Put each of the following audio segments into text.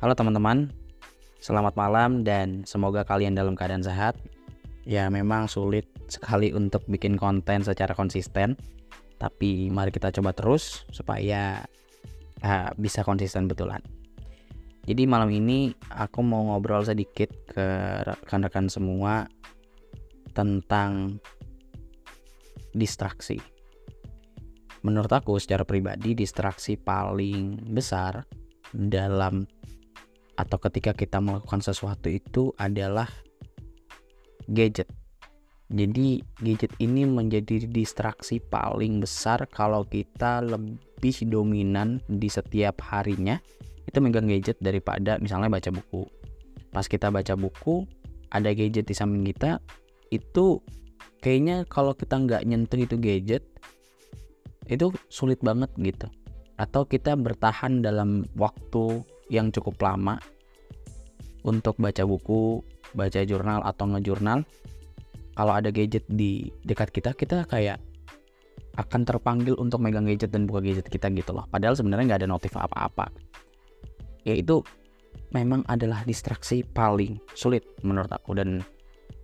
Halo teman-teman, selamat malam dan semoga kalian dalam keadaan sehat. Ya memang sulit sekali untuk bikin konten secara konsisten, tapi mari kita coba terus supaya uh, bisa konsisten betulan. Jadi malam ini aku mau ngobrol sedikit ke rekan-rekan semua tentang distraksi. Menurut aku secara pribadi distraksi paling besar dalam atau ketika kita melakukan sesuatu itu adalah gadget. Jadi gadget ini menjadi distraksi paling besar kalau kita lebih dominan di setiap harinya itu megang gadget daripada misalnya baca buku. Pas kita baca buku ada gadget di samping kita itu kayaknya kalau kita nggak nyentuh itu gadget itu sulit banget gitu. Atau kita bertahan dalam waktu yang cukup lama untuk baca buku, baca jurnal atau ngejurnal. Kalau ada gadget di dekat kita, kita kayak akan terpanggil untuk megang gadget dan buka gadget kita gitu loh. Padahal sebenarnya nggak ada notif apa-apa. Ya itu memang adalah distraksi paling sulit menurut aku dan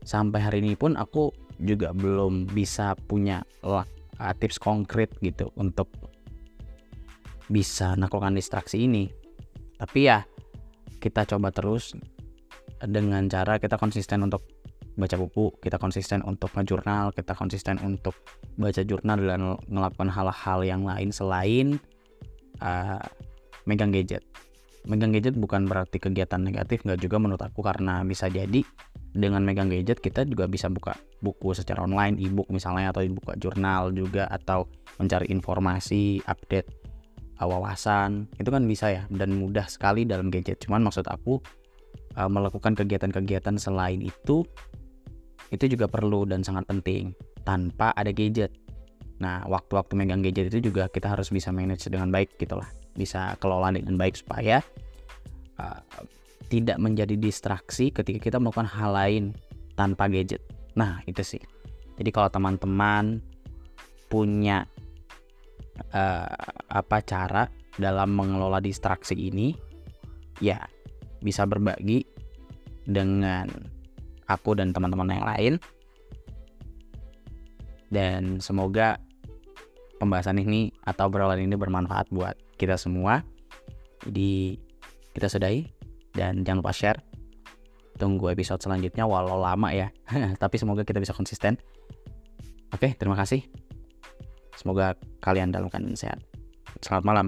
sampai hari ini pun aku juga belum bisa punya lah, tips konkret gitu untuk bisa naklukkan distraksi ini tapi ya kita coba terus dengan cara kita konsisten untuk baca buku, kita konsisten untuk ngejurnal, kita konsisten untuk baca jurnal dan melakukan hal-hal yang lain selain uh, megang gadget. Megang gadget bukan berarti kegiatan negatif, nggak juga menurut aku karena bisa jadi dengan megang gadget kita juga bisa buka buku secara online, e-book misalnya atau buka jurnal juga atau mencari informasi, update wawasan itu kan bisa ya dan mudah sekali dalam gadget. Cuman maksud aku uh, melakukan kegiatan-kegiatan selain itu itu juga perlu dan sangat penting tanpa ada gadget. Nah waktu-waktu megang gadget itu juga kita harus bisa manage dengan baik gitulah bisa kelola dengan baik supaya uh, tidak menjadi distraksi ketika kita melakukan hal lain tanpa gadget. Nah itu sih. Jadi kalau teman-teman punya uh, apa cara dalam mengelola distraksi ini ya bisa berbagi dengan aku dan teman-teman yang lain. Dan semoga pembahasan ini atau obrolan ini bermanfaat buat kita semua. Jadi kita sudahi dan jangan lupa share. Tunggu episode selanjutnya walau lama ya. Tapi semoga kita bisa konsisten. Oke terima kasih Semoga kalian dalam keadaan sehat. Selamat malam.